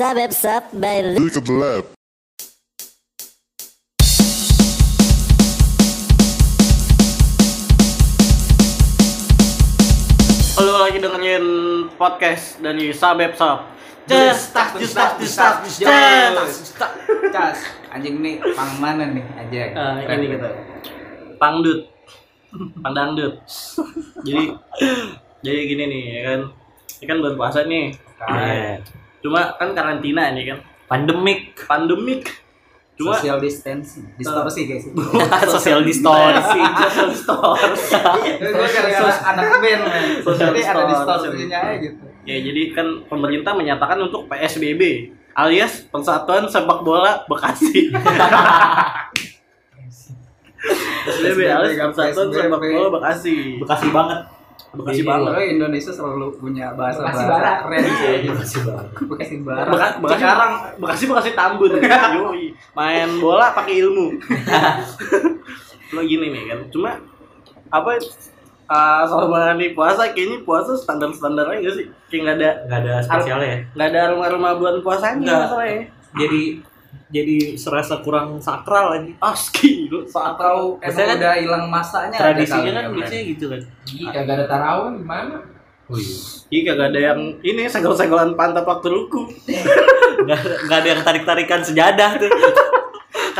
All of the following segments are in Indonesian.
Sabep sab by Look at the lab. Lu lagi dengerin podcast dari Sabep Sab. Just tas, just tas, just tas, just tas. Cas, anjing nih pang mana nih aja? Ah, ini gitu. Pangdut. Pangdangdut. jadi jadi gini nih ya kan. Ini kan bulan puasa nih. Cuma kan karantina ini kan. pandemik Pandemik. Cuma social distancing, distorsi guys. social distorsi social distorsi. Gue gara-gara anak band, jadi ada distorsinya aja gitu. Ya jadi kan pemerintah menyatakan untuk PSBB alias Persatuan Sepak Bola Bekasi. PSBB alias Persatuan Sepak Bola Bekasi. bekasi banget Bekasi Iya. banget. Kalau Indonesia selalu punya bahasa Bekasi Barat. keren sih. bekasi banget Bekasi Barat. Beka- Bekasi Sekarang Bekasi Bekasi Tambun. Yoi. Main bola pakai ilmu. Lo gini nih kan. Cuma apa uh, selama nih puasa kayaknya puasa standar-standar aja sih. Kayak nggak ada nggak ada spesialnya ya nggak ada rumah-rumah bulan puasanya Nggak. masalahnya. jadi jadi serasa kurang sakral aja Aski lu saat atau emang kan udah hilang masanya tradisinya kan ya, biasanya gitu kan. Ih, kagak ada tarawih gimana? oh iya. Iya kagak ada yang ini senggol-senggolan pantat waktu nggak nggak ada yang tarik tarikan sejadah tuh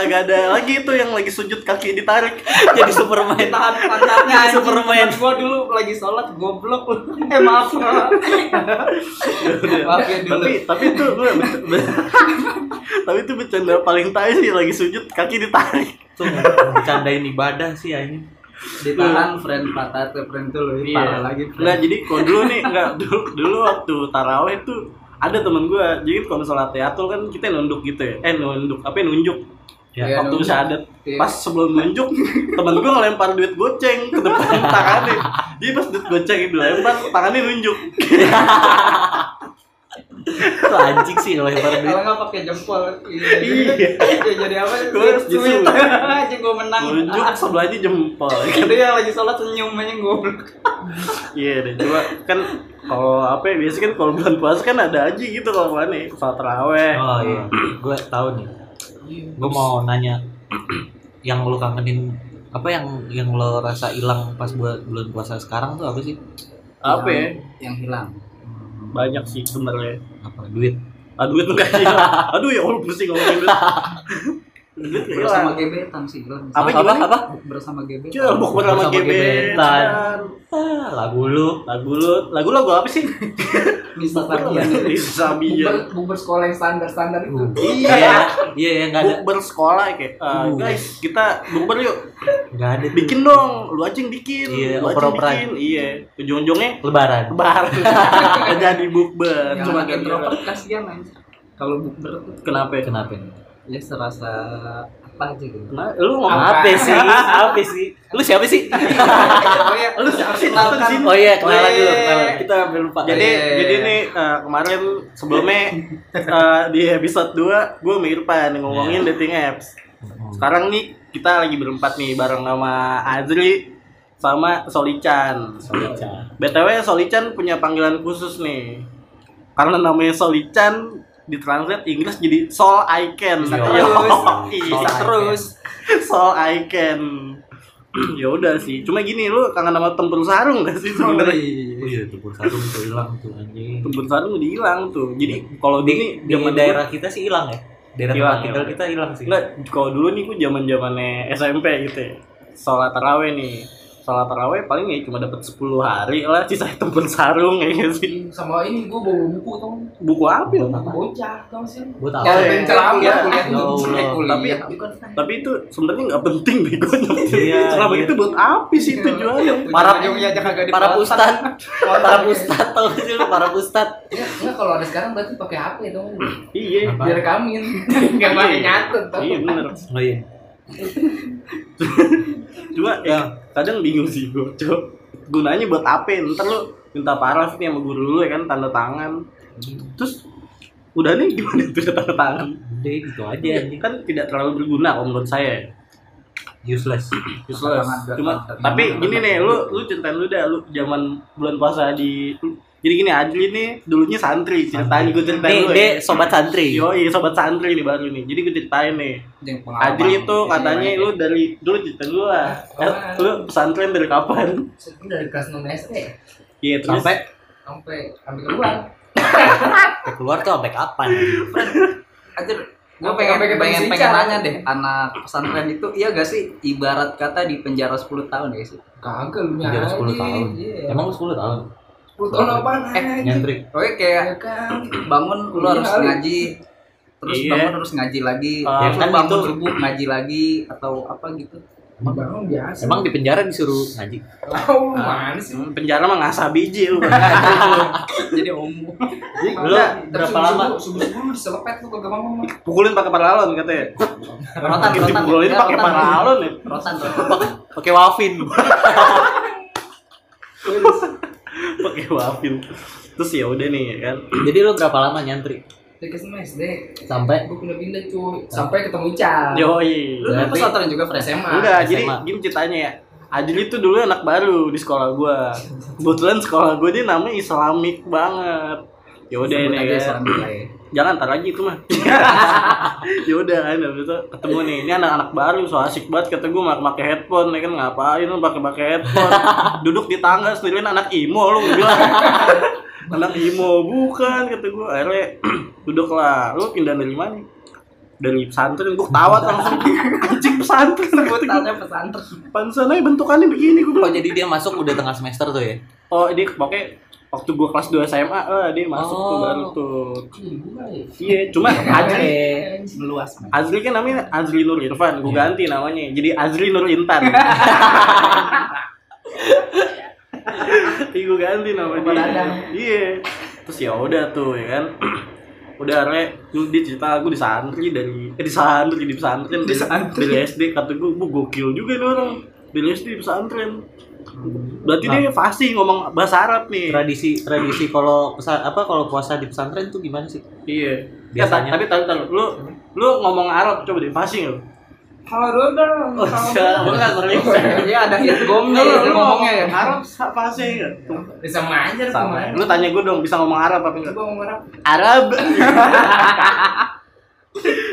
Kagak ada lagi itu yang lagi sujud kaki ditarik. jadi superman Tahan pantatnya. Superman. Gua dulu lagi sholat goblok lu. Eh maaf. maaf ya dulu. tapi tapi itu gue tapi itu bercanda paling tai sih lagi sujud kaki ditarik. tuh bercandain ibadah sih ya ini ditahan friend patah tuh friend tuh lu parah lagi friend. Enggak, jadi kalau dulu nih enggak dulu dulu waktu taraweh tuh ada temen gue jadi kalau sholat teatul kan kita nunduk gitu ya eh nunduk apa ya, nunjuk ya Iya, waktu nunduk. syahadat Iya. pas sebelum nunjuk temen gue ngelempar duit goceng ke depan tangannya. Jadi pas duit goceng dilempar tangannya nunjuk. Itu anjing sih kalau lebar duit. Kalau nggak pakai jempol. Iya. Ya, jadi apa Gua sweet justru- aja gue menang. Nunjuk sebelahnya jempol. Itu yang lagi sholat senyum aja goblok. Iya deh, cuma kan kalau apa ya, biasanya kan kalau bulan puasa kan ada aja gitu kalau mana nih, sholat taraweh. oh iya. Gue tahu nih gue mau nanya yang lu kangenin apa yang yang lo rasa hilang pas bulan bulan puasa sekarang tuh apa sih Apa ya? yang hilang Banyak sih sebenarnya. apa duit Ah duit enggak sih. Aduh ya Allah pusing ngomongin duit. duit nggak bersama gebetan sih hilang Apa apa apa bersama gebetan Cil, buk bersama Bersama gebetan. ah, lagu lu Lagu lu, lagu lagu apa sih? Nisa Sabian Nisa Sabian. Bukber, bukber sekolah yang standar-standar itu. Iya. iya iya ya nggak ada Bukber sekolah kayak, "Ah, Uh. guys kita bukber yuk. nggak ada tuh. Bikin dong, lu aja yang bikin. Iya, lu aja bikin. Iya, ujung-ujungnya lebaran bar. Nggak jadi bukber. Cuma gara-gara- introvert kasihan anjir kalau bukber Kenapa ya? kenapa ya serasa apa aja gitu. Nah, lu ngomong apa? sih? Apa sih? Lu siapa sih? Oh ya Lu siapa sih? oh iya kenalan dulu kenalan. Kita sampai lupa. Jadi Iya. jadi nih eh, kemarin sebelumnya eh, di episode 2 gue sama Irfan ngomongin dating apps. Sekarang nih kita lagi berempat nih bareng sama Azri sama Solichan. Solichan. BTW Solichan punya panggilan khusus nih. Karena namanya Solichan ditranslate Inggris jadi Soul Icon. Bisa Yo, terus. iya. bisa terus Soul Icon. ya udah sih. Cuma gini lu kangen sama tempur sarung gak sih sebenarnya? oh iya tempur sarung tuh hilang tuh anjing Tempur sarung udah hilang tuh. Jadi kalau di, di zaman daerah kita sih hilang ya daerah Hilang, tempat tinggal kita hilang sih Enggak, kalau dulu nih gue zaman zamannya SMP gitu ya. Sholat taraweh nih. Sholat taraweh paling ya cuma dapat 10 hari lah sisa tempur sarung ya nggak sih. Sama ini gue bawa buku tau. Buku apa ya? Buku bocah tau sih. buat ya apa iya. ben ceramah Iya. kuliah Ya kuliah Tapi tapi itu sebenarnya nggak penting deh gue Iya, Selama iya. itu buat apa sih tujuannya? Para- para dipotong. ustad para ustad tau sih lu para ustad Ya, kalau ada sekarang berarti pakai HP dong. Iya. Apa? Direkamin. Enggak pakai nyatut tau. Iya bener. oh iya Cuma ya kadang bingung sih gue. Coba gunanya buat apa? Ntar lu minta paraf nih sama guru lu ya kan tanda tangan. Terus udah nih gimana tuh tanda tangan? udah gitu aja anjing kan tidak terlalu berguna kalau menurut saya. useless Useless. Cuma tapi gini nih, lu lu ceritain lu dah lu zaman bulan puasa di Jadi gini Adli nih dulunya santri, ceritain gue ceritain Nih, dulu dia ya. sobat santri. Yo, iya sobat santri nih baru nih. Jadi gue ceritain nih. Adli itu katanya lu dari dulu cerita dulu lah. Eh, Lu pesantren dari kapan? Dari kelas 6 SD Iya, terus Sampai sampai sampai keluar. sampai keluar tuh sampai kapan? Anjir, gue pengen pengen, pengen Ica. nanya deh, anak pesantren itu iya gak sih ibarat kata di penjara 10 tahun ya sih? Kagak lu Penjara 10 tahun. Iya. Emang lu 10 tahun? 10 tahun apaan? Eh, Nyantri. Oke kayak Ya kan. bangun lu Iya, harus ngaji, terus Iya. bangun harus ngaji lagi, Ah, ya kan bangun itu- subuh ngaji lagi atau apa gitu. Bangun biasa. Emang di penjara disuruh ngaji? Lau mana sih? Hmm, penjara mah ngasah biji lu. Jadi omong. Lu berapa lama? Subuh subuh diselepet lu kagak mau. Pukulin pakai paralon katanya. Rotan, rotan. pukulin pakai paralon ya. Rotan, rotan. Pakai wafin. Pakai wafil. Terus ya udah nih ya kan. Jadi lu berapa lama nyantri? Dari kelas 6 SD. Sampai Gue pindah-pindah cuy. Sampai ketemu Ica. Yoi. Lu Berarti- pesantren juga, Fred? SMA. Enggak, jadi SMA. gini ceritanya ya. Adil itu dulu anak baru di sekolah gua. Kebetulan sekolah gua dia namanya Islamik banget. Ya udah Sebut aja kan. Ya. Jangan ntar lagi itu mah. ya udah kan habis itu ketemu nih. Ini anak-anak baru so asik banget kata gua mak pakai headphone ya kan ngapain lu pakai pakai headphone. Duduk di tangga sendirian anak imo lu bilang. anak imo bukan kata gua. Akhirnya duduk lah. Lu pindah dari mana? Dari pesantren gua ketawa langsung anjing pesantren. Sebutannya pesantren. Aja bentukannya begini gue Oh jadi dia masuk udah tengah semester tuh ya? Oh, dia pokoknya waktu gua kelas 2 SMA, eh, dia masuk tuh Oh. baru tuh. Ih, gua ya. Iya, cuma Azri Meluas. Azri kan namanya Azri Nur Irfan, gua ganti namanya. Jadi Azri Nur Intan. Iya, gua ganti namanya. Iya. Terus ya udah tuh ya kan. Udah re, lu dia cerita aku di santri dari eh di santri di pesantren dari, dari SD kata gue, bu gokil juga nih orang dari SD di pesantren. Berarti dia fasih ngomong bahasa Arab nih. Tradisi tradisi kalau pesa- apa kalau puasa di pesantren tuh gimana sih? Iya. Biasanya. Ya, tapi tapi tapi lu lu ngomong Arab coba deh fasih lu? Halo dong. Oh? Gua nggak serius. Iya ada hitgomnya Lu- ya lu ngomongnya ya. Arab fasih nggak? Sama aja Sama. Lu tanya gue dong bisa ngomong Arab apa enggak? Coba ngomong Arab. Arab.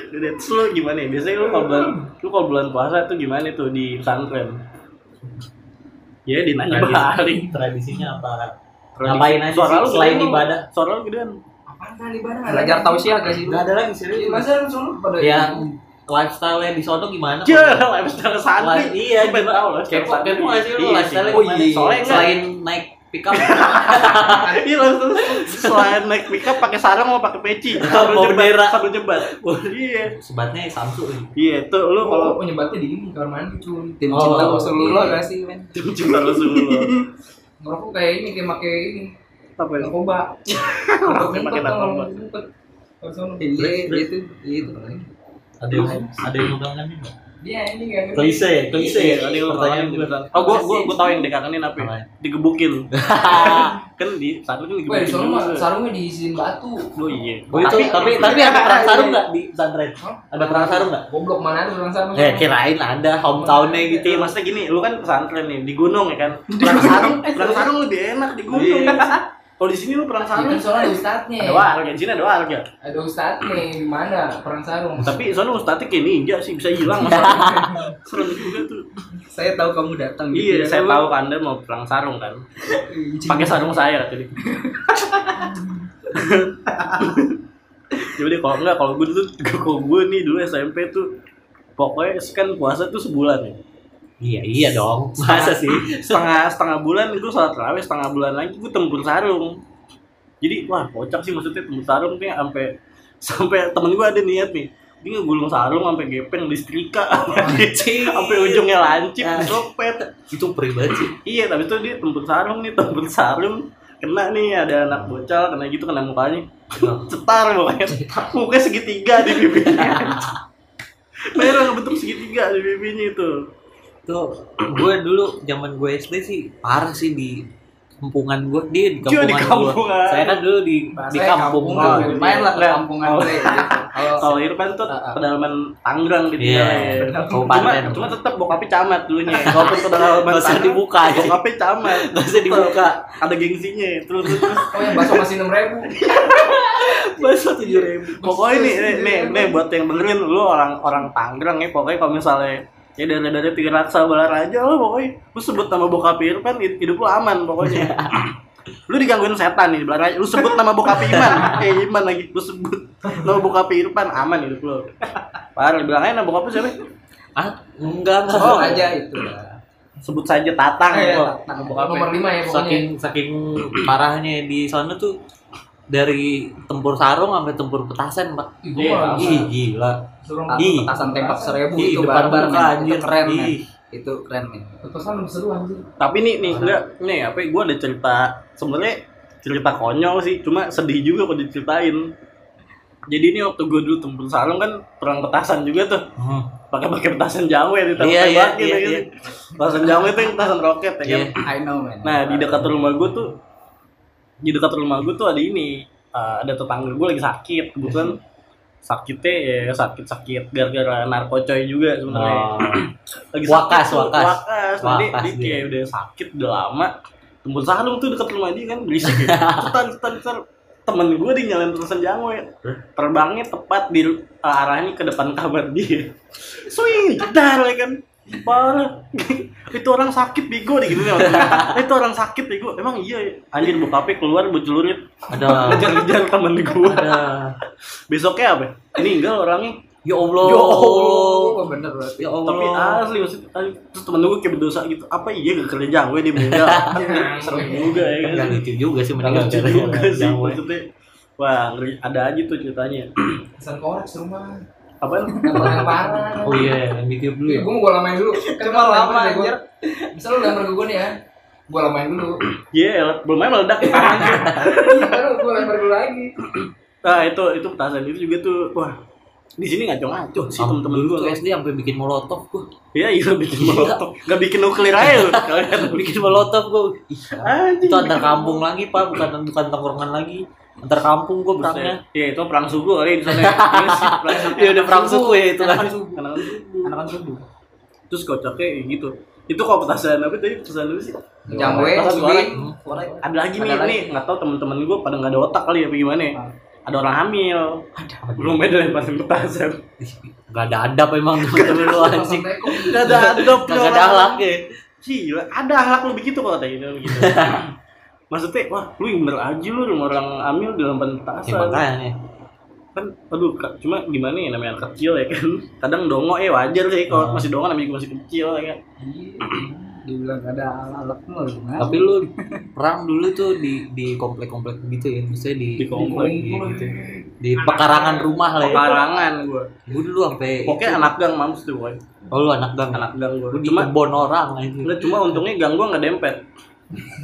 Udah, terus lu gimana ya? Biasanya lu kalau bulan lu kalau bulan puasa tuh gimana tuh di pesantren? Ya, dinanya Tradisi- balik. Tradisinya apa? Tradisi. Ngapain aja Suara sih lu selain ibadah? Suara lu gedean. Apaan kali barang? Belajar tausiah gak sih? Enggak ada lagi Iya, serius. masa lu selalu pada Yang lifestyle di sono gimana? Ya, lifestyle santri. Lah, iya, pengen gimana? tahu lifestyle Kepo kepo sih lu Iya lifestyle Oh, gimana? iya. Soalnya. Selain naik pick up Iya langsung selain naik pickup pakai sarung mau pakai peci jebat bendera. sambil jebat. Iya. sebatnya Samsu nih. Iya tuh lu kalau kalau penyebatnya di ini kamar mandi cuy. Tim Oh, cinta iya. Rasulullah gak sih men? tim cinta Rasulullah. Ngerokok kayak ini kayak pakai ini. Apa ya? Narkoba. Pakai pakai narkoba. Kalau sono. Iya itu itu. Ada yang ada yang udangan nggak? Dia ini kan. Klise klise ya. Ada yang Pertanyaan pertanyaan gue. Oh gua gua gua tahu yang dikangenin apa? ya? Apa? Digebukin. kan di saat itu kan digebukin. sono mah juga. sarungnya diisiin batu. Oh iya. Oh, itu tapi tapi ada perang sarung nggak di pesantren? Ada perang sarung nggak? Goblok mana ada bilang sarung. Eh kirain ada hometownnya gitu. Iya, maksudnya gini, lu kan pesantren nih di gunung ya kan. Perang sarung, perang sarung lebih enak di gunung. Kalau di sini lu perang sarung kan soalnya ada ustadznya. ada warga, di sini ada warga. Ada ustadznya di mana perang sarung. Tapi soalnya ustadnya kayak ninja sih bisa hilang masa. Serem juga tuh. Saya tahu kamu datang Iya, gitu ya. saya tahu kan Anda mau perang sarung kan. Pakai sarung saya tadi. Jadi kalau enggak kalau gue tuh kalau gue nih dulu SMP tuh pokoknya kan puasa tuh sebulan ya. Iya iya dong. Masa sih? Setengah setengah bulan itu sholat terawih, setengah bulan lagi gue tempur sarung. Jadi wah kocak sih maksudnya tempur sarung tuh sampai sampai temen gue ada niat nih dia ngegulung sarung sampai gepeng di setrika sampai ujungnya lancip Ah. disopet Itu pribadi sih. Iya, tapi itu dia tempur sarung nih, tempur sarung kena nih ada anak bocah kena gitu kena mukanya cetar pokoknya mukanya segitiga di pipinya merah bentuk segitiga di pipinya itu Tuh gue dulu zaman gue SD sih parah sih di kampungan dia di Cuma di kampungan, gua. kampungan. Saya kan dulu di di kampung kampung tuh. lah. Main lah ke Nah, kampungan kalau- gue gitu. Kalau Kalau Irfan tuh pedalaman Tangerang gitu Iya, ya. Cuma, kabupaten. cuma tetap bokapnya camat dulunya. Walaupun pedalaman Nggak usah dibuka aja. Bokapnya camat. Nggak usah dibuka. Ada gengsinya. Terus terus. terus. oh yang bakso masih enam ribu. Bakso tujuh ribu. Pokoknya nih, nih, nih, nih, buat yang dengerin lu orang orang Tangerang ya, pokoknya kalau misalnya ya dari dari tiga raksa aja lo pokoknya lu sebut nama bokap Irfan hid- hidup lu aman pokoknya lu digangguin setan nih Balaranya lu sebut nama bokap Iman eh Iman lagi lu sebut nama bokap Irfan aman hidup lu parah bilang aja nama bokap lu siapa Ah, enggak enggak. Oh aja itu lah. sebut saja Tatang kok. Tatang. Nama bokapnya. Nomor lima ya pokoknya. saking saking parahnya di sana tuh dari tempur sarung sampai tempur petasan, Pak. Iya, Ih, gila. suruh Ih. petasan tembak seribu Ih, itu depan barbar muka, men. anjir. itu keren men. Ih. itu keren men lebih seru anjir. tapi nih nih enggak nih apa gue ada cerita sebenarnya cerita konyol sih cuma sedih juga kalau diceritain jadi ini waktu gue dulu tempur sarung kan perang petasan juga tuh Hmm. pakai pakai petasan jawa ya Iya, iya, tembakin iya, ya iya. gitu. petasan jawa itu yang petasan roket ya kan Iya. I know men nah di dekat rumah gue tuh di dekat rumah gue tuh ada ini eh, ada tetangga gue lagi sakit kebetulan sakitnya ya sakit sakit gara-gara narkocoy juga sebenarnya. Oh. lagi Wakas, tuh, wakas. wakas. Nah, dia, dia kayak udah sakit udah lama tembus sarung tuh dekat rumah dia kan berisik ya. Cetan cetan cetan temen gue dia nyalain terusan jangwe terbangnya tepat di uh, arahnya ke depan kamar dia. Swing jedar ya kan parah itu orang sakit bego deh gitu. Ya itu orang sakit bego. Emang iya ya? anjir bokapnya keluar bucelurit Ada. Ngejar-ngejar temen gue ada. Besoknya apa? Meninggal orangnya. Ya Allah. Ya Allah. oh bener berarti. Ya Allah. tapi asli maksud terus temen gue kayak berdosa gitu. Apa iya gak kerja jangwe dia meninggal serem juga ya kan? Enggak lucu juga sih meninggal lucu juga sih maksudnya. Wah ada aja tuh ceritanya. Pesan korek serumah. Apaan Yang parah. Oh iya, yang ditiup dulu Iya, ya. gue mau gue lamain dulu. Kan Cuma lama, anjir. Misal lu lempar ke gue nih ya. Gue lamain dulu. iya belum main meledak Iya, baru gue lempar dulu lagi. nah itu itu petasan itu juga tuh wah di sini ngaco-ngaco sih temen-temen gue SD sampai bikin molotov gua. iya iya bikin molotov nggak bikin nuklir aja lu kalian Bikin molotov Anjing. Itu antar kampung lagi, Pak, bukan bukan tongkrongan lagi. Antar kampung gua perangnya. Iya itu perang suku kali di sana. Iya sih, perang suku. Iya udah perang suku ya itu kan. Anakan suku. Anakan suku. Terus kocaknya kayak gitu. Itu kok petasan apa tadi petasan apa sih? korek. Ada lagi nih, Ada nih nggak tahu temen-temen gue pada nggak ada otak kali ya, gimana? ya. Ada orang hamil. Belum ada lemparin petasan. Gak ada adab emang temen-temen lu anjing. Gak ada adab. Gak ada akhlak ya. Gila, ada akhlak lu begitu kok katanya gitu. Maksudnya, wah lu yang bener aja lu rumah orang hamil di lemparin Ya petasan. makanya. kan aduh Kak, cuma gimana ya namanya anak kecil ya kan kadang dongo ya wajar sih kalau Ah. masih dongo namanya masih kecil ya kan Dibilang gak ada alat mah? Tapi lu perang dulu tuh di di komplek-komplek gitu ya, maksudnya di Di komplek. Iya, gitu. Di pekarangan rumah lah ya. pekarangan gue Gue dulu sampai pokoknya anak gang mampus tuh boy Oh lu anak gang. anak gang di cuma kebon orang aja. enggak cuma untungnya gang gue nggak dempet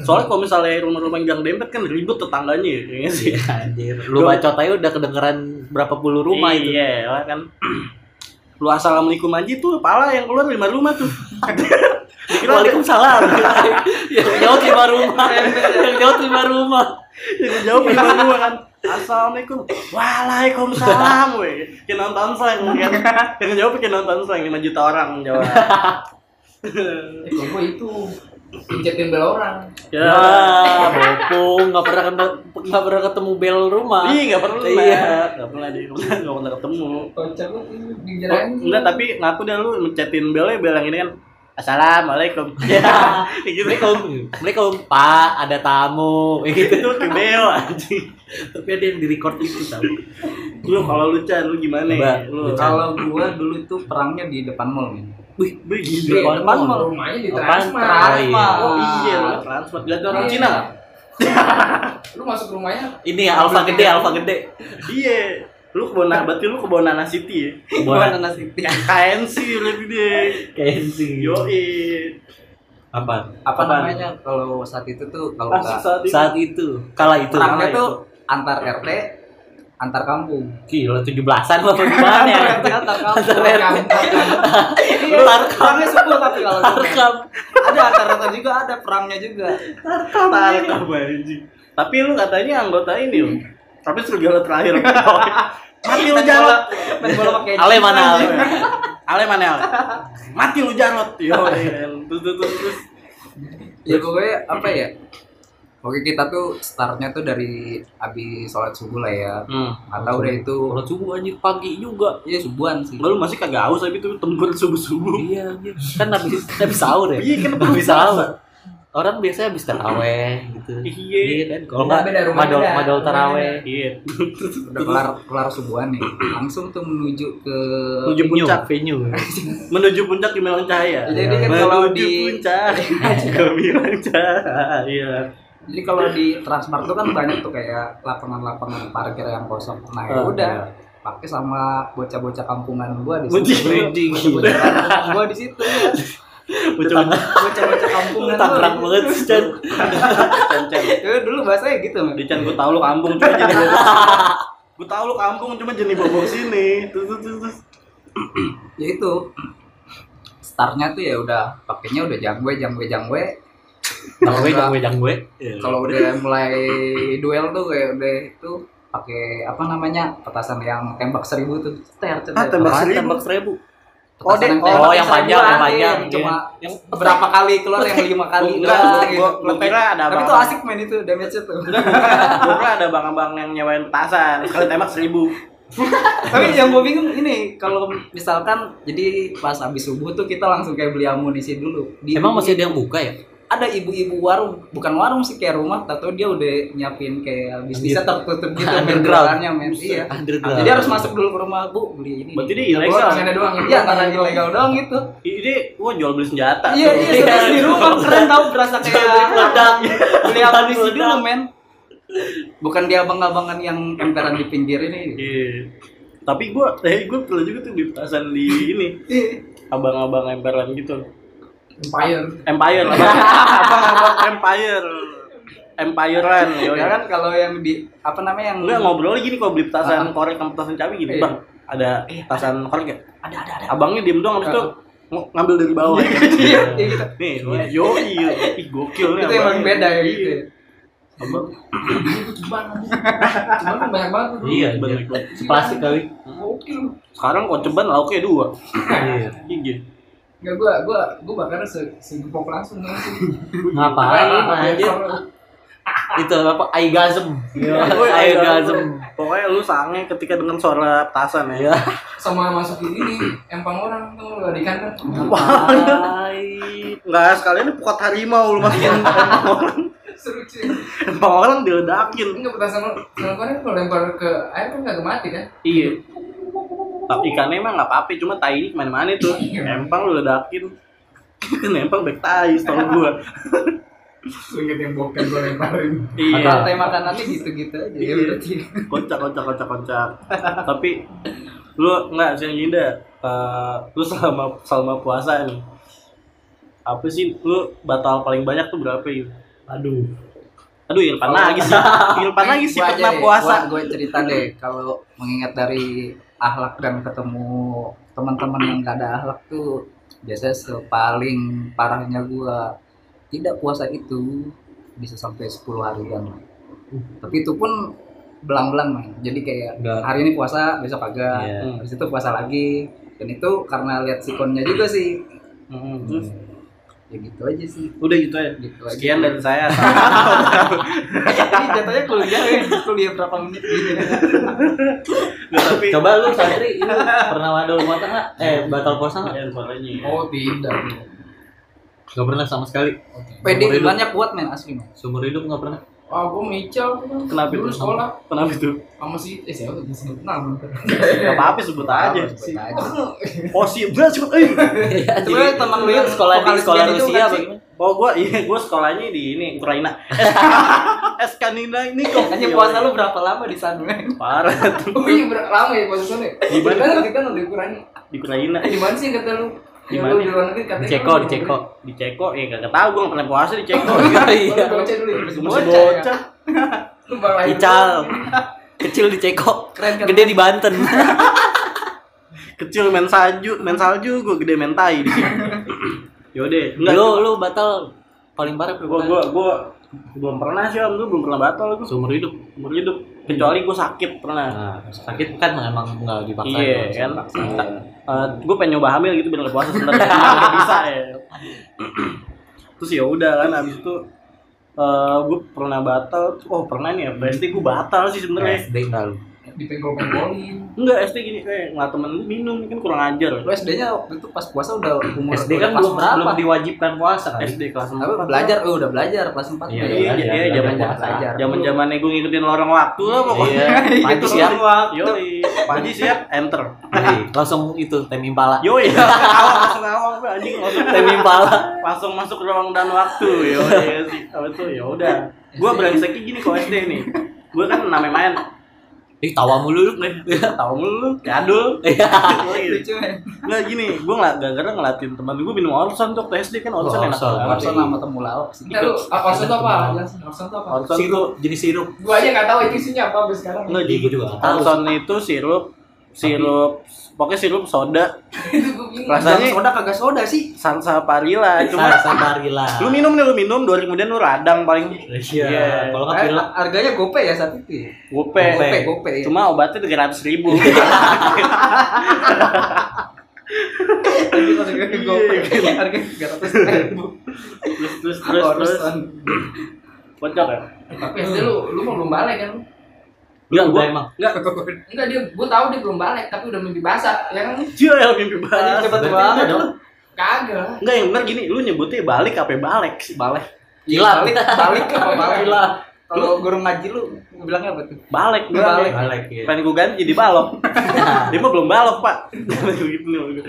soalnya kalau misalnya rumah-rumah gang dempet kan ribut tetangganya ya kayaknya sih Iya, anjir. Lu bacot aja udah kedengeran berapa puluh rumah itu. iya lah kan lu assalamualaikum aja tuh pala yang keluar lima rumah tuh Dikira Waalaikumsalam. yang jauh lima rumah. yang jauh lima rumah. yang jauh lima rumah kan Assalamualaikum Waalaikumsalam weh Kayak nonton slang kan Yang jawab kayak nonton slang 5 juta orang jawab kalau gue itu pincetin bel orang. Ya bopong nggak pernah ketemu nggak pernah ketemu bel rumah. Iya gak pernah Iya. Gak pernah di Gak pernah ketemu Kocak lu ini oh, dijalanin. Enggak tapi ngaku dah lu mencetin belnya bel yang ini kan Assalamualaikum Ya. Gitu Assalamualaikum. Assalamualaikum, Pak. Ada tamu. Kayak gitu. Itu ke bel anjing Tapi ada yang di record itu tau. Lu kalau lu Chan lu gimana Lu kalau gua dulu tuh perangnya di depan mall men Wih, Wih, Di gila depan mall rumahnya di Apaan? Transmart. Oh, iya. Oh iya lu transport Lihat orang Cina nggak? Lu masuk rumahnya Ini ya alfa gede, alfa gede. Iya Lu kebon berarti lu kebon Nana City ya Buat nasi KNC lebih deh Kenzi. Yoi Apa? apa namanya kalau saat itu tuh kalau nggak saat itu Saat itu, kala itu. perangnya Kala tuh antar RT antar kampung. Gila 17-an lo apa gimana ya? antar kampung. Iya, perangnya subuh tapi kalau. Tarkam. ada antar-antar juga ada perangnya juga. Tarkam anjing. Tapi lu katanya anggota ini loh. Tapi serigala terakhir. Mati lu Jarot. Main bola pakai Ale mana Ale? Ale mana Ale? Mati lu Jarot. Yo, terus terus. terus. Ya pokoknya apa ya? Oke kita tuh startnya tuh dari habis sholat subuh lah ya. Hmm. Atau udah itu Kalau subuh anjir pagi juga. ya subuhan sih. Lu masih kagak haus tapi tuh tempur subuh-subuh. Iya, anjir. kan habis habis sahur ya. Iya, kan habis sahur. Orang biasanya habis taraweh gitu. Iya. kan. Kalau Beda, enggak beda, rumah madol beda. madol taraweh. Iya. Udah kelar kelar subuhan nih. Langsung tuh menuju ke Menuju puncak. venue. Menuju puncak Gemilang Cahaya. Jadi kan Menuju kalau di- puncak Gemilang Cahaya. Jadi kalau di Transmart tuh kan banyak tuh kayak lapangan-lapangan parkir yang kosong. Nah, ya Ah, udah iya. pakai sama bocah-bocah kampungan gua di situ. Bocah-bocah kampungan gua di situ. Bocah Bocah-bocah kampungan. Tangerang gua. banget sih, Chan. Ya dulu bahasanya gitu, Man. Di Chan gue tau lu kampung cuma jadi. Gue tau lu kampung cuma jadi bobok sini. Terus terus terus, terus. Ya itu. Startnya tuh ya udah pakainya udah jangwe jangwe jangwe. Kalau gue jang gue jang gue. Kalau udah mulai duel tuh kayak udah itu pakai apa namanya petasan yang tembak seribu tuh ter ter Ah, tembak seribu? Tembak seribu. Oh, deh. Oh, yang panjang, yang panjang. cuma Yang berapa kali keluar yang lima kali Enggak, gua- gua kira ada tapi itu abang- asik main itu damage tuh Gue kira ada bang-abang yang nyewain petasan. Sekali tembak seribu. tapi yang gue bingung ini kalau misalkan jadi pas habis subuh tuh kita langsung kayak beli amunisi dulu Di- Emang masih ada yang buka ya? Ada ibu-ibu warung bukan warung sih kayak rumah atau dia udah nyiapin kayak bisnisnya tertutup gitu Underground. bergeraknya men iya Underground. jadi harus masuk dulu ke rumah bu beli ini Berarti dia Gua ilegal. tangannya doang. iya tangan ilegal doang gitu Ini wah jual beli senjata. iya iya di rumah keren tau berasa kayak Meledak. beli amunisi dulu men bukan dia abang-abangan yang emperan di pinggir ini Iya. Tapi gue, eh gue pernah juga tuh beli petasan di ini. Abang-abang emperan gitu. Empire. Empire apa? Abang-abang Empire. Empirean, yo ya kan kalau yang di apa namanya yang Enggak ngobrol gini kalau beli petasan Ah. korek sama petasan cabai gini, Iya. Bang. Ada petasan korek ya? ada ada ada Abangnya diem doang habis itu ng- ngambil dari bawah. iya iya gitu Nih, yo iya, ih gokil nih. itu abangnya. beda ya gitu Iya. Abang, Cuman Cuman kan banyak banget tuh. Iya, Bener, iya. bener. Plastik kali. Gokil. sekarang kok ceban lauknya dua. Iya. Iya. Enggak gua gua gua bakarnya se segepok langsung langsung. Ngapain anjir? Itu apa? Aigasm. Woi, Aigasm. Pokoknya lu sange ketika dengan suara petasan ya. Ya. Sama masukin ini empang orang tuh nggak ikan kan. Ngapain? Enggak, sekalian ini pukat harimau lu masukin empang orang. Seru cuy. Empang orang diledakin. Enggak petasan kemarin kalau lempar ke air kan nggak mati kan? Iya. Tapi ikannya emang nggak apa-apa, cuma tai ini ke mana-mana tuh. Empang lu ledakin. Kan empang baik tai, setau gua. Inget yang boken gua lemparin. Iya. Rantai makanannya gitu-gitu aja ya berarti. Kocak, kocak, kocak, kocak. Tapi lu nggak sih Ginda, eh, lu selama selama puasa nih. Apa sih lu batal paling banyak tuh berapa ya? Aduh. Aduh, Irfan lagi sih. Irfan lagi sih pernah puasa. gua- Gue cerita deh kalau mengingat dari akhlak dan ketemu teman-teman yang gak ada akhlak tuh biasanya sepaling parahnya gua tidak puasa itu bisa sampai 10 harian. Tapi itu pun belang-belang man. Jadi kayak Nggak. hari ini puasa, besok kagak. Iya. Habis itu puasa lagi. Dan itu karena lihat sikonnya juga sih. Hmm, terus Ya gitu aja sih. udah gitu ya. Gitu aja. Sekian dari saya. Ini jatuhnya kuliah ya, kuliah berapa menit gitu. Tapi Coba lu santri ini pernah mandul puasa nggak? Eh, batal puasa nggak? Iya, suaranya. Oh tidak. Nggak pernah sama sekali. PD Seumur hidup. banyak kuat men asli men. Seumur hidup nggak pernah. Wah, tuh kan. Kenapa Dulu itu? sekolah Kenapa itu? sama si eh siapa tuh disebut nama. Gak apa-apa sebut aja. Sebut aja. Oh sih, bener sebut. Eh. Sebenarnya teman lu yang sekolah di sekolah Rusia kan apa sih? gimana? Oh gua iya gua sekolahnya di ini Ukraina. Eskanina ini kok. Hanya puasa lu berapa lama di sana parah tuh Oh iya lama ya puasa sana. Di mana? Kita kan udah ukuran. di Ukraina. Eh di mana sih kata lu? Di mana? di luar negeri katanya. Di Ceko, di Ceko. Di Ceko ya kagak tahu gua pernah puasa di Ceko. Oh, Iya. iya. Bocah dulu ya. Masih bocah. Lu bang lahir Ical. Kecil di Ceko, Keren gede di Banten. Kecil main salju, main salju gue gede main tai di sini. Yaudah, enggak. lu lu batal paling parah gua gua gua belum pernah sih om, gua belum pernah batal gua. seumur hidup. Umur hidup. Kecuali gua sakit pernah. Nah, sakit kan emang nggak dipaksa. Iya kan. dipaksa. Eh, gue pengen nyoba hamil gitu biar puasa sebenarnya nggak bisa ya. Terus ya udah kan abis itu eh gue pernah batal. Oh pernah nih ya. SD gue batal sih sebenarnya. SD enggak. Dipenggol-penggolin Enggak SD gini kayak ngeliat temen gue minum kan kurang ajar. Lu SD-nya waktu itu pas puasa udah umur SD kan belum berapa? belum diwajibkan puasa kan. SD kelas Tapi 4 belajar, oh udah belajar kelas 4 Iya, Iya, iya, iya, iya, iya, zaman belajar. zaman zamannya gue ngikutin lorong waktu lah pokoknya. Iya, pagi siap. Yoi, pagi siap, enter. Iya, Langsung itu tem impala. Yoi, awal langsung awal gue anjing langsung Tem impala. langsung masuk ke ruang dan waktu. Yoi, sih. Apa itu ya udah. Gue brengseknya gini kok SD nih. Gue kan namanya main Ih, tawa mulu lu. tahu mulu jadul Iya. Lucu ya. nggak gini gue nggak gara-gara ngelatin teman gue minum Orson tuh waktu SD kan Orson enak Orson. banget Orson sama temulawak sih. Lu, apa Orson itu apa? Orson itu apa? Orson tuh Sirup, jenis sirup. Gua aja nggak tahu itu isinya apa sampai sekarang. nggak Iya, gua juga. Orson itu sirup sirup pokoknya sirup soda. Rasanya- soda kagak soda sih. salsaparilla cuma sabarila. lu minum nih lu minum dua hari kemudian lu radang paling Iya. Iya. Kalau nggak Eh, pilek. harganya gope ya saat itu. ya? gope Gope. Gope, gope. ya. cuma obatnya tiga ratus ribu Tapi harganya gope. Harganya tiga ratus ribu. terus terus terus terus kocok ya Tapi SD lu, lu mau belum balik kan? Enggak, gua- emang. Enggak dia, gua tahu dia belum balik tapi udah mimpi basah, ya kan? Cia ya mimpi cepet Berarti banget enggak dong. Kagak. Enggak yang benar gini, lu nyebutnya balik apa balik sih? Balik. Gila. Balik, balik apa balik? Gila. Kalau guru ngaji lu bilangnya apa tuh? Balik, Balik. balik. Balik ya. Pengen gue ganti jadi balok. Dia mah belum balok, Pak. gitu nih.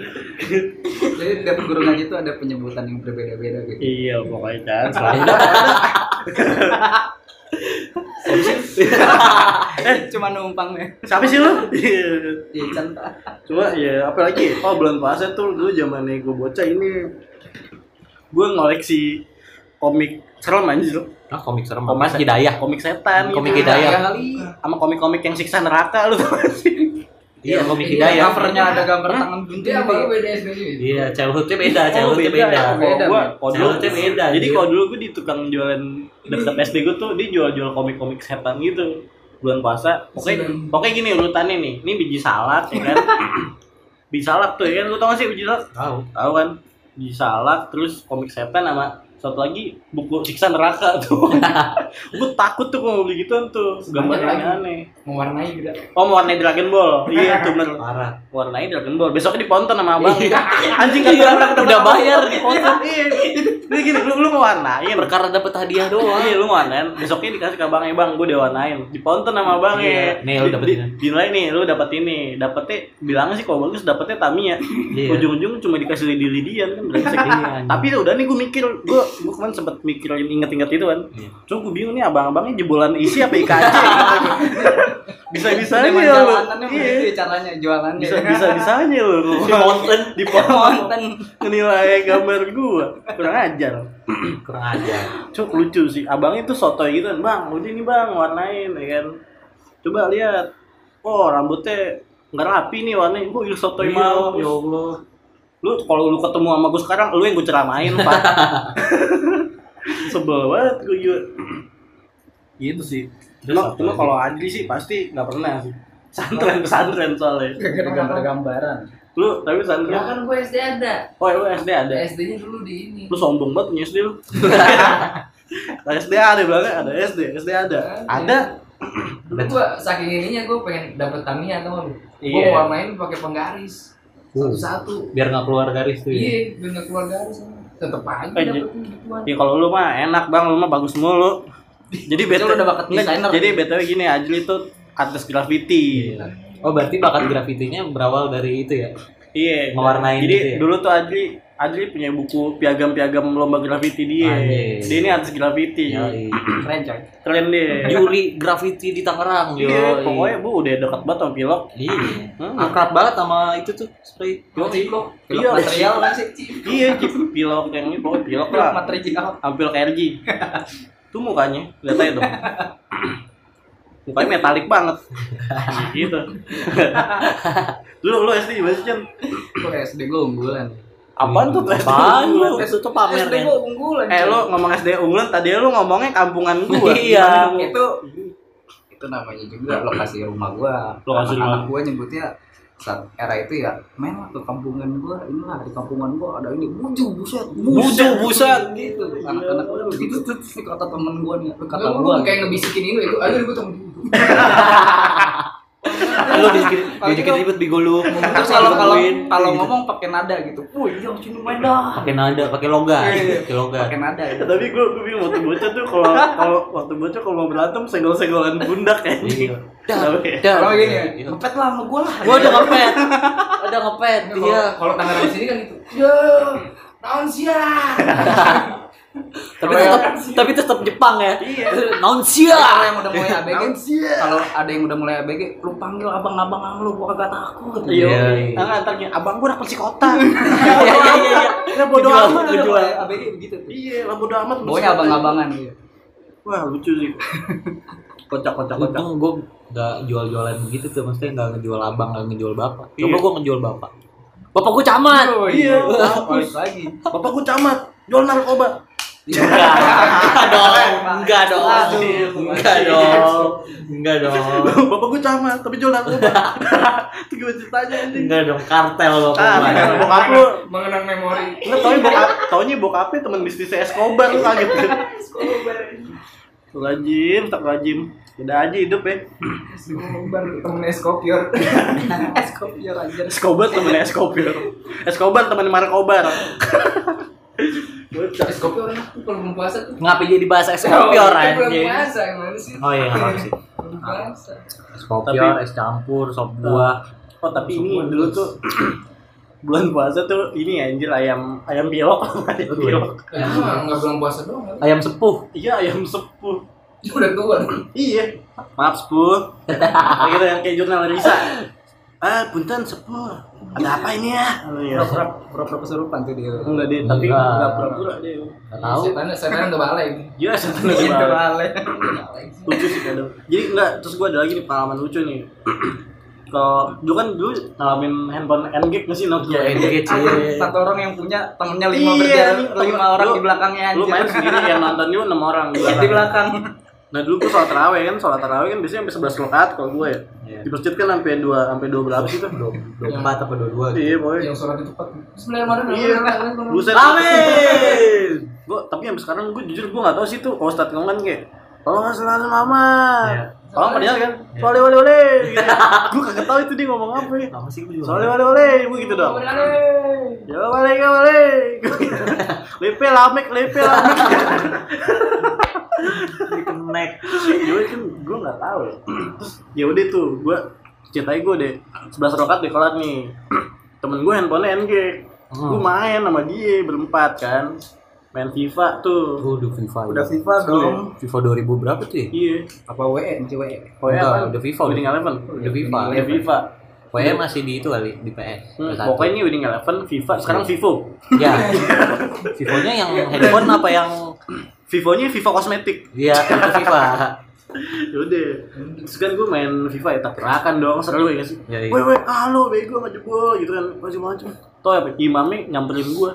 Jadi tiap guru ngaji itu ada penyebutan yang berbeda-beda gitu. Iya, pokoknya kan. Selalu Eh, cuma numpang ya. Siapa sih lu? Iya. Iya. Cuma ya apalagi oh bulan puasa tuh dulu zamannya gue bocah ini gue ngoleksi komik serem anjir Ah, komik serem. Komik Hidayah. komik setan Komik gitu. Hidayah. kali. sama komik-komik yang siksa neraka lu tau sih Iya, komik Iya, Hidayah. Covernya ada gambar tangan buntu. Dia apa lu beda ini? Iya, childhoodnya beda, childhoodnya beda. Beda, gua, beda. Childhoodnya. Jadi kalau dulu gue di tukang jualan deket SD gue tuh dia jual-jual komik-komik setan gitu bulan puasa. Pokoknya Setan. pokoknya gini urutannya nih. Ini biji salak ya kan. biji salak tuh ya kan. Lu tau gak sih biji salak? tahu. Tahu kan? Biji salak terus komik setan sama satu lagi buku siksa neraka tuh. gue takut tuh kalau beli gituan tuh. Gambarnya lagi. aneh. Mewarnai juga. Oh mau warnai Dragon Ball. Iya tuh bener. Parah. Warnai Dragon Ball. Besoknya diponton sama abang. Iya. Anjing kan Iya, udah bayar diponton. Iya. Jadi gini, lu lu mau warnain. Perkara dapat hadiah doang. Iya lu mau warnain. Besoknya dikasih ke bang, gue udah warnain. Diponton sama abangnya. Iya. Nih, lu dapet Di- ini. di- Dinilai nih, lu dapet ini. Dapetnya bilangnya sih kalau bagus dapetnya Tamiya. Iya. Ujung-ujung cuma dikasih lidi-lidian kan brengsek. Iya. Tapi udah nih gue mikir, gue gue kemarin sempet mikirin inget-inget itu kan. Iya. Cuma gue bingung nih abang-abangnya jebolan isi apa IKJ lu. jalanannya Iya. begitu ya caranya jualannya. Bisa bisa bisanya lu. Si Mountain di pohon Konten. nilai gambar gua kurang ajar. kurang aja. Cuk lucu sih. Abangnya tuh sotoy gitu kan. Bang, udah ini bang warnain ya kan. Coba lihat. Oh, rambutnya nggak rapi nih warnanya. Gua il sotoy mau. ya Allah. Lu kalau lu ketemu sama gua sekarang, lu yang gua ceramain, Pak. Sebel banget gua juga. Gitu sih. Cuma, cuma kalau Adri sih pasti nggak pernah sih. Santren pesantren soalnya. Gak ada gambar-gambaran. Lu tapi Ya santren. kan gua SD ada. Oh, lu SD ada. SD-nya dulu di ini. Lu sombong banget punya SD lu. Nah, SD ada bilangnya ada SD, SD ada. Ada. Dulu gua saking ininya gua pengen dapet Tamiya tau lu. Gua Iya. mau warnain pakai penggaris. Satu-satu. Biar nggak keluar garis tuh ya. Iya, biar nggak keluar garis. Tetep aja Eh, dapet gituan. Ya kalau lu mah enak bang, lu mah bagus mulu. Jadi BTW udah bakat desainer. Jadi BTW gini, Ajli tuh artis graffiti. Iya. Oh berarti bakat grafitinya berawal dari itu ya? Iya. Mewarnain Jadi gitu ya? dulu tuh Ajli Ajli punya buku piagam-piagam lomba graffiti dia. Anjir. Dia ini artis graffiti. Yoi. Keren coy. Keren dia. Juri grafiti di Tangerang. Iya, pokoknya bu udah dekat banget sama pilok. Iya. Hmm. Akrab banget sama itu tuh spray. Gua ciplok. Film Iya. material kan sih. Iya, pilok yang ini pokoknya pilok lah. material. Hampir KRG. Tuh mukanya, lihat aja dong. mukanya metalik banget gitu lu lu SD gimana sih? Kok SD gue unggulan. apaan tuh SD Apaan lu? unggulan? Itu tuh pamer SD gue unggulan. eh lu ngomong SD unggulan tadi lu ngomongnya kampungan gua Iya. Itu itu namanya juga lokasi rumah gua. Lokasi rumah. Anak gua nyebutnya saat era itu ya main lah ke kampungan gua inilah di kampungan gua ada ini buju buset Buju, buset. gitu anak-anak gua begitu ini kata temen gua nih kata gua kayak ngebisikin ini itu, ayo ribut sama dia. Lu dikit dikit ribet bigo lu. terus kalau kalau kalau ngomong pakai nada gitu wih yang sini main dah pakai nada, pakai logat, pakai logat. pakai nada Ya, gitu. tapi gue gue bingung waktu bocah tuh kalau kalau waktu bocah kalau mau berantem senggol-senggolan pundak kayak Iya. Dah, Dah. kalau gini ya Iya. ngepet lah sama gua lah Gua udah ngepet. Udah ngepet dia. Kalau tangan di sini kan gitu. Ya, naon sia. Tapi tetap tapi tetap Jepang ya. Iya. Naon kalau sia. yang udah mulai ABG kalau ada yang udah mulai ABG lu panggil abang-abang lu gua kagak takut Iya. Iya, iya. Nah, antarnya abang gue dapat psikopat. Iya iya iya. Ya bodo amat. ABG begitu tuh Iya, lah bodo amat. pokoknya abang-abangan gitu Wah, lucu sih. Kocak kocak kocak. Untung gue gak jual-jualan begitu tuh, maksudnya gak ngejual abang, gak ngejual bapak. Coba Iya. gue ngejual bapak. Bapak gue camat. Oh, Iya. balik lagi Bapak gue camat, jual narkoba. Enggak, enggak dong, enggak dong, enggak dong, enggak dong, Bapak gue camat, tapi jual narkoba. Itu gimana ceritanya anjing? enggak dong, kartel bapak Ah, gua. bokap lu Mengenang memori. Nggak taunya bokap, taunya bokapnya teman bisnisnya Escobar lu kaget kan? Rajim, tak rajim. Beda aja hidup ya. Skobar temen Eskopior. Eskopior aja Escobar temen Escobar. Escobar temen Markobar. Eskopior enak tuh kalau belum puasa tuh. Ngapa jadi bahasa eskopior Oh, itu Belum anjing? puasa gimana sih? Oh iya, nggak sih. Belum puasa. Eskopior, es campur, sop buah. Oh tapi ini dulu tuh bulan puasa tuh ini anjir ayam ayam pilok ayam pilok. Ya, enggak belum puasa doang. kan? Ayam sepuh. Iya ayam sepuh. Udah tua. Iya. Maaf sepuh. Kayak gitu yang kayak jurnal Risa. Ah, punten sepuh. Ada apa ini ya? Oh, iya. pura-pura kesurupan tuh dia Enggak deh, tapi Enggak. enggak pura-pura deh. Gak tahu. Setan setan udah balai. Iya, setan Gitu, udah Ale. lucu sih kadang. Jadi enggak, terus gua ada lagi nih pengalaman lucu nih. Kalau dulu kan dulu ngalamin handphone N-Gig nggak sih Nokia? Iya, N-Gig. Cie. satu orang yang punya temennya lima Iya, berjalan lima orang lu- di belakangnya Lu main anjir sendiri yang nonton juga enam orang di di belakang Nah dulu gua sholat taraweh kan, sholat taraweh kan biasanya sampai 11 rakaat kalau gue ya. Iya. Di masjid kan sampai dua sampai dua berapa sih tuh? Dua empat apa dua dua? Iya, pokoknya. Yang sholat itu cepat. Bismillahirrahmanirrahim. Iya. Buset. Amin. Gua tapi sampai sekarang gue jujur gue nggak tahu sih tuh kalau Ustadz ngomong kan kayak Oh selalu mama. Iya. Kalau pada kan, Iya. wale wale wale. Gitu. gue kagak tahu itu dia ngomong apa ya. Apa sih gue juga? Soalnya wale wale, gue gitu dong. Ya wale ya wale. Lepe lamek, lepe lamek. Ya udah kan gue nggak tahu. Terus ya udah tuh, gue ceritain gue deh. 11 rokat di kolat nih. Temen gue handphonenya NG. Hmm. Gue main sama dia berempat kan. Main FIFA tuh. Gue udah FIFA. udah ya. FIFA dong FIFA 2000 berapa tuh ya? Iya. apa WE masih WE Oh ya, apa? udah FIFA, Winning Eleven. Udah FIFA. Udah FIFA. Pokoknya masih di itu kali di PS. Hmm, PS1. pokoknya ini Winning Eleven, FIFA, sekarang Vivo. Ya. Vivonya yang handphone apa yang Vivonya FIFA kosmetik. Iya, itu FIFA. Yaudah. Terus kan gue main FIFA ya tak terakan dong, seru ya nggak sih. Ya, iya. Woi woi, halo bego maju jebol gitu kan, macam-macam. Toh apa? Imamnya nyamperin gue.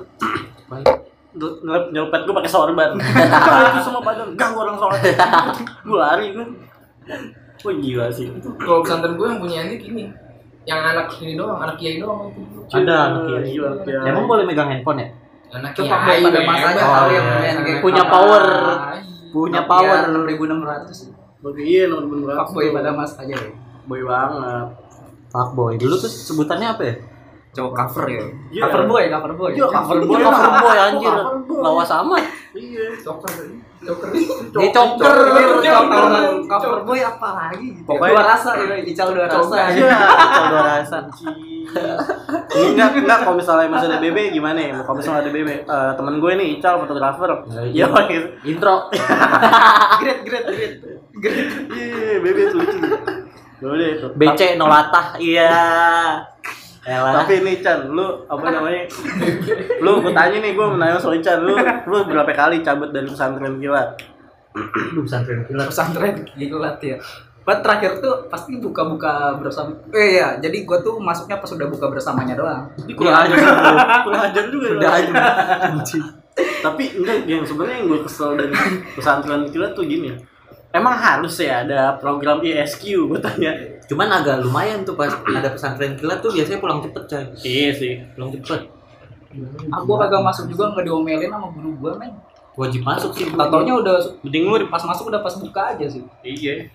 Nyelpet gue pakai sorban. itu semua pada gang orang sholat. gue lari gue. Wah gila sih. Kalau pesantren gue yang punya ini gini. Yang anak ini doang, anak kiai doang itu. Ada anak kiai. Gila, anak kiai. Emang boleh megang handphone ya? Anak kiai. pak boy pada masanya Oh, yang iya. main kayak Punya apa- power. Punya Nokia power. 6600 Oke, iya nomor berapa? pak boy pada mas aja ya boy banget. Fuckboy. Dulu tuh sebutannya apa ya? cowok cover ya Iya. cover boy cover boy Iya, cover boy. Cover boy anjir. Cover boy. Lawas amat. Iya. Coker. Coker. Dia coker. cover cover boy apa lagi gitu. Pokoknya- dua rasa ya ical dua rasa Iya. Coba rasa. Ini enggak enggak kalau misalnya masih ada BB gimana ya? Kalau misalnya ada BB, eh, temen gue nih Ical fotografer. Iya. Iya. Intro. great great great great Iya, BB itu lucu. Udah itu. BC Nolatah. Iya. Elah. Tapi nih Chan, lu apa namanya? lu gue tanya nih, gue mau nanya soal Chan, lu lu berapa kali cabut dari pesantren kilat? Lu pesantren kilat. pesantren gilat ya Pas terakhir tuh pasti buka-buka bersama. Eh iya, jadi gua tuh masuknya pas udah buka bersamanya doang. Ini kurang ajar kurang ajar juga Udah ya. aja. Tapi enggak yang sebenarnya yang gue kesel dari pesantren kilat tuh gini emang harus ya ada program ISQ gue tanya Cuman agak lumayan tuh pas ada pesantren kilat tuh biasanya pulang cepet coy. iya sih Pulang cepet. Gua kagak masuk juga nggak diomelin sama guru gua men. Wajib masuk sih. Tatonya udah mending lu pas masuk udah pas buka aja sih. iya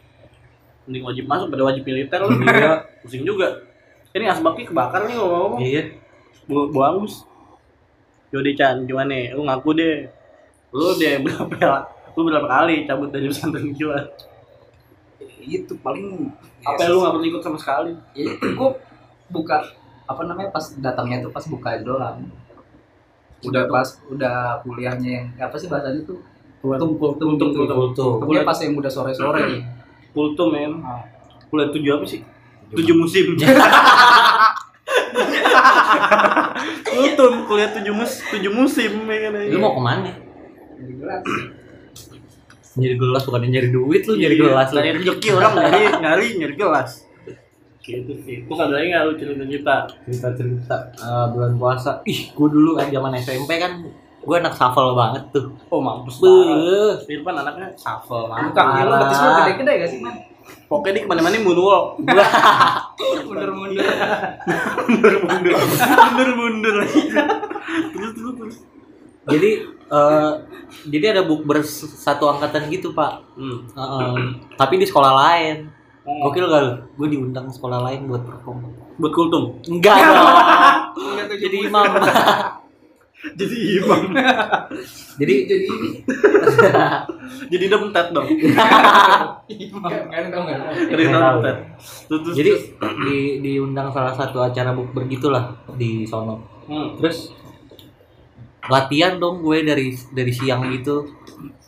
mending wajib masuk pada wajib militer lu iya pusing juga ini asbaknya kebakar nih ngomong Iya. bu bu angus Yaudah Chan gimana nih lu ngaku deh lu deh berapa lu berapa kali cabut dari pesantren kilat Itu paling apa lu nggak pernah ikut sama sekali? Ya itu gua buka apa namanya pas datangnya tuh pas buka doang. Udah pas udah kuliahnya yang apa sih bahasanya tuh? Kultum kultum Kultum, gitu. kultum. Kultumnya pas yang udah sore sore. kultum men. Kuliah tujuh apa sih? Tujuh musim. Kultum kuliah tujuh mus tujuh musim ya Lu mau ke mana? Nyari gelas bukan nyari duit lu nyari gelas lu. nyari rezeki orang nyari nyari nyari gelas. Gitu sih. Tuh ada lagi nggak lu cerita cerita cerita cerita eh, bulan puasa. Ih gue dulu kan zaman SMP kan gue anak shuffle banget tuh. Oh mampus banget. Beuh. Irfan anaknya shuffle Bukan, mantap ya, lu betis lu gede-gede gak sih, Man? pokoknya dia ke mana-mana moonwalk Mundur-mundur. mundur mundur mundur mundur terus terus terus jadi eh, jadi ada bukber satu angkatan gitu pak. Hmm. Heeh. tapi di sekolah lain. Gokil gak lu? Gue diundang sekolah lain buat perform. Buat kultum? Enggak dong. Jadi imam. jadi imam. Jadi Jadi jadi demtet dong. Kan jadi tahu. demtet terus terus jadi di diundang salah satu acara bukber gitulah di sono. Hmm. terus latihan dong gue dari dari siang gitu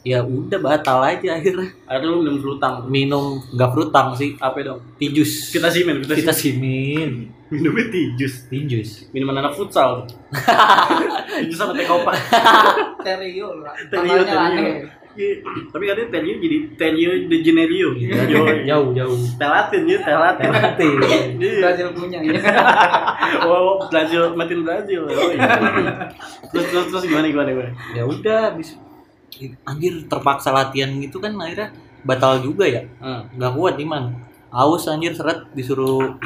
ya udah batal aja akhirnya. Akhirnya lu minum selutang. Minum nggak frutang sih. Apa dong? Tijus. Kita simin kita, kita simin. simin. Minumnya tijus. Tijus. Minuman anak futsal. Tijus sama teh kopak. Terio lah. Terio, terio. Iya, tapi katanya Terio jadi Terio de. Yoi. jauh jauh Teh Latin ya, teh Latin. nanti Iya. Brazil punya ya. Oh, Brazil, Matin Brazil. Yoi. Terus terus terus gimana gimana gimana? ya udah habis anjir terpaksa latihan gitu kan akhirnya batal juga ya Hmm. nggak kuat iman aus anjir seret disuruh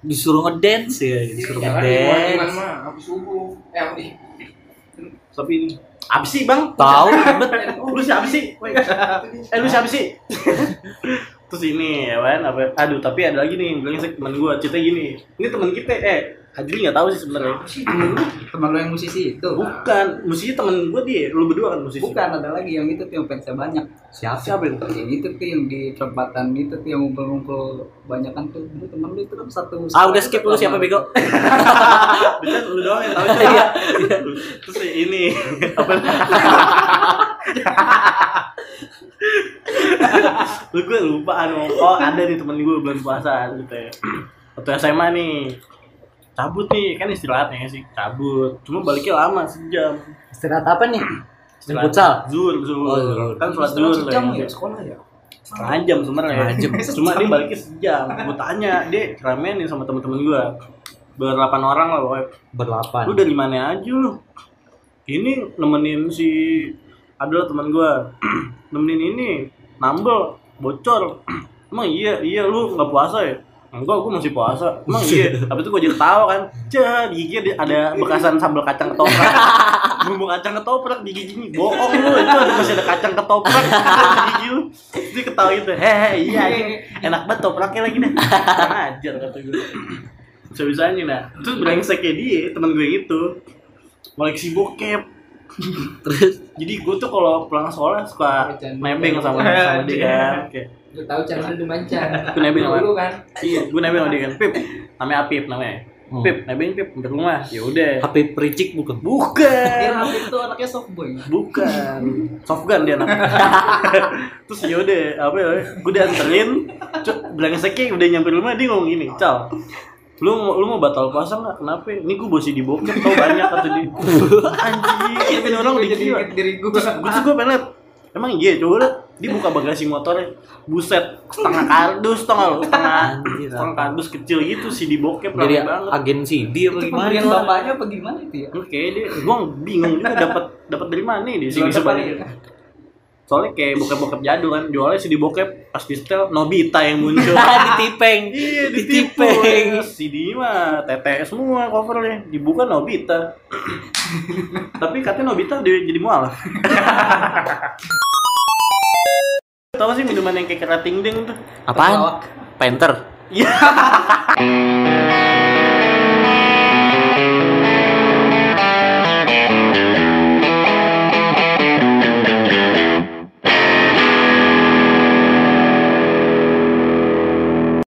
disuruh ngedance ya disuruh Jangan ngedance mah habis subuh. Eh Tapi ini apa sih bang? tahu Lu siapa sih? Eh lu siapa sih? Terus ini ya kan apa? Aduh tapi ada lagi nih, bilang teman gua cerita gini. Ini teman kita eh Adli nggak tahu sih sebenarnya. Teman lo yang musisi itu. Bukan, musisi temen gua dia, lu berdua kan musisi. Bukan, ada lagi yang itu tuh yang fansnya banyak. siapa Siapa itu? Yang itu tuh yang di perempatan itu tuh yang ngumpul-ngumpul banyak kan tuh. Dulu temen lu itu kan satu. ah udah skip lu siapa bego Bisa lu doang yang tahu itu. Iya, Terus ini apa? lu gue lupa anu oh ada nih temen gue bulan puasa gitu ya. Waktu SMA nih cabut nih. Kan istirahatnya sih cabut. Cuma baliknya lama sejam. Istirahat apa nih? Istirahat futsal? zuhur zuhur. Oh, zuhur. kan sholat zuhur sejam ya sekolah ya. setengah jam sebenarnya. Jam. cuma dia baliknya sejam. Gue tanya dia ramen nih sama temen-temen gue berdelapan orang lah pokoknya. Berlapan lu dari mana aja lu? Ini nemenin si adalah teman gua. Nemenin ini nambel bocor. Emang iya iya lu nggak puasa ya? Enggak gua masih puasa. Emang iya? Tapi itu gua jadi tahu kan. Cah di gigi ada- bekasan sambal kacang ketoprak. Bumbu kacang ketoprak di giginya bohong lu itu ada masih ada kacang ketoprak. Di gigi lu. Dia ketawa gitu. Hehe iya anjing. enak banget topraknya lagi deh ajar kata gue bisa-bisanya nah terus brengseknya dia teman gue itu. Koleksi bokep terus? Jadi gue tuh kalau pulang sekolah suka nebeng sama sama dia kan Lu tahu cara lu mancan. Gue nebeng sama kan. iya gue nebeng sama dia kan. Pip namanya Apip namanya. Hmm. pip nebeng pip hampir rumah. Ya udah. HP pericik bukan? Dia bukan Rafif tuh anaknya soft boy. bukan. Softgun dia anak terus ya udah apa ya gue dianterin. Cuk brengseknya udah nyampe rumah dia ngomong gini cal lu mau lu mau batal puasa nggak kenapa ini gue bosi di bokep tau banyak kata dia anjing tapi ini orang jadi diri gue. terus gue tuh gue pengen liat emang iya coba liat dia buka bagasi motornya buset setengah kardus tau gak setengah Anjir, setengah apa? kardus kecil gitu CD bokep Jadi banget agen CD apa Itu gimana? pemberian bapaknya apa gimana itu ya? Oke, dia gua bingung juga dapat dapat dari mana nih di sini Jual depan sebenarnya. Ya? Soalnya kayak bokep-bokep jadul kan, jualnya CD bokep pas di setel Nobita yang muncul. ditipeng. iya, ditipu. ditipeng. CD mah TTS semua covernya, dibuka Nobita. Tapi katanya Nobita di- jadi mualaf. Tahu sih minuman yang kayak kerating ding tuh? Apaan? Penter. Iya.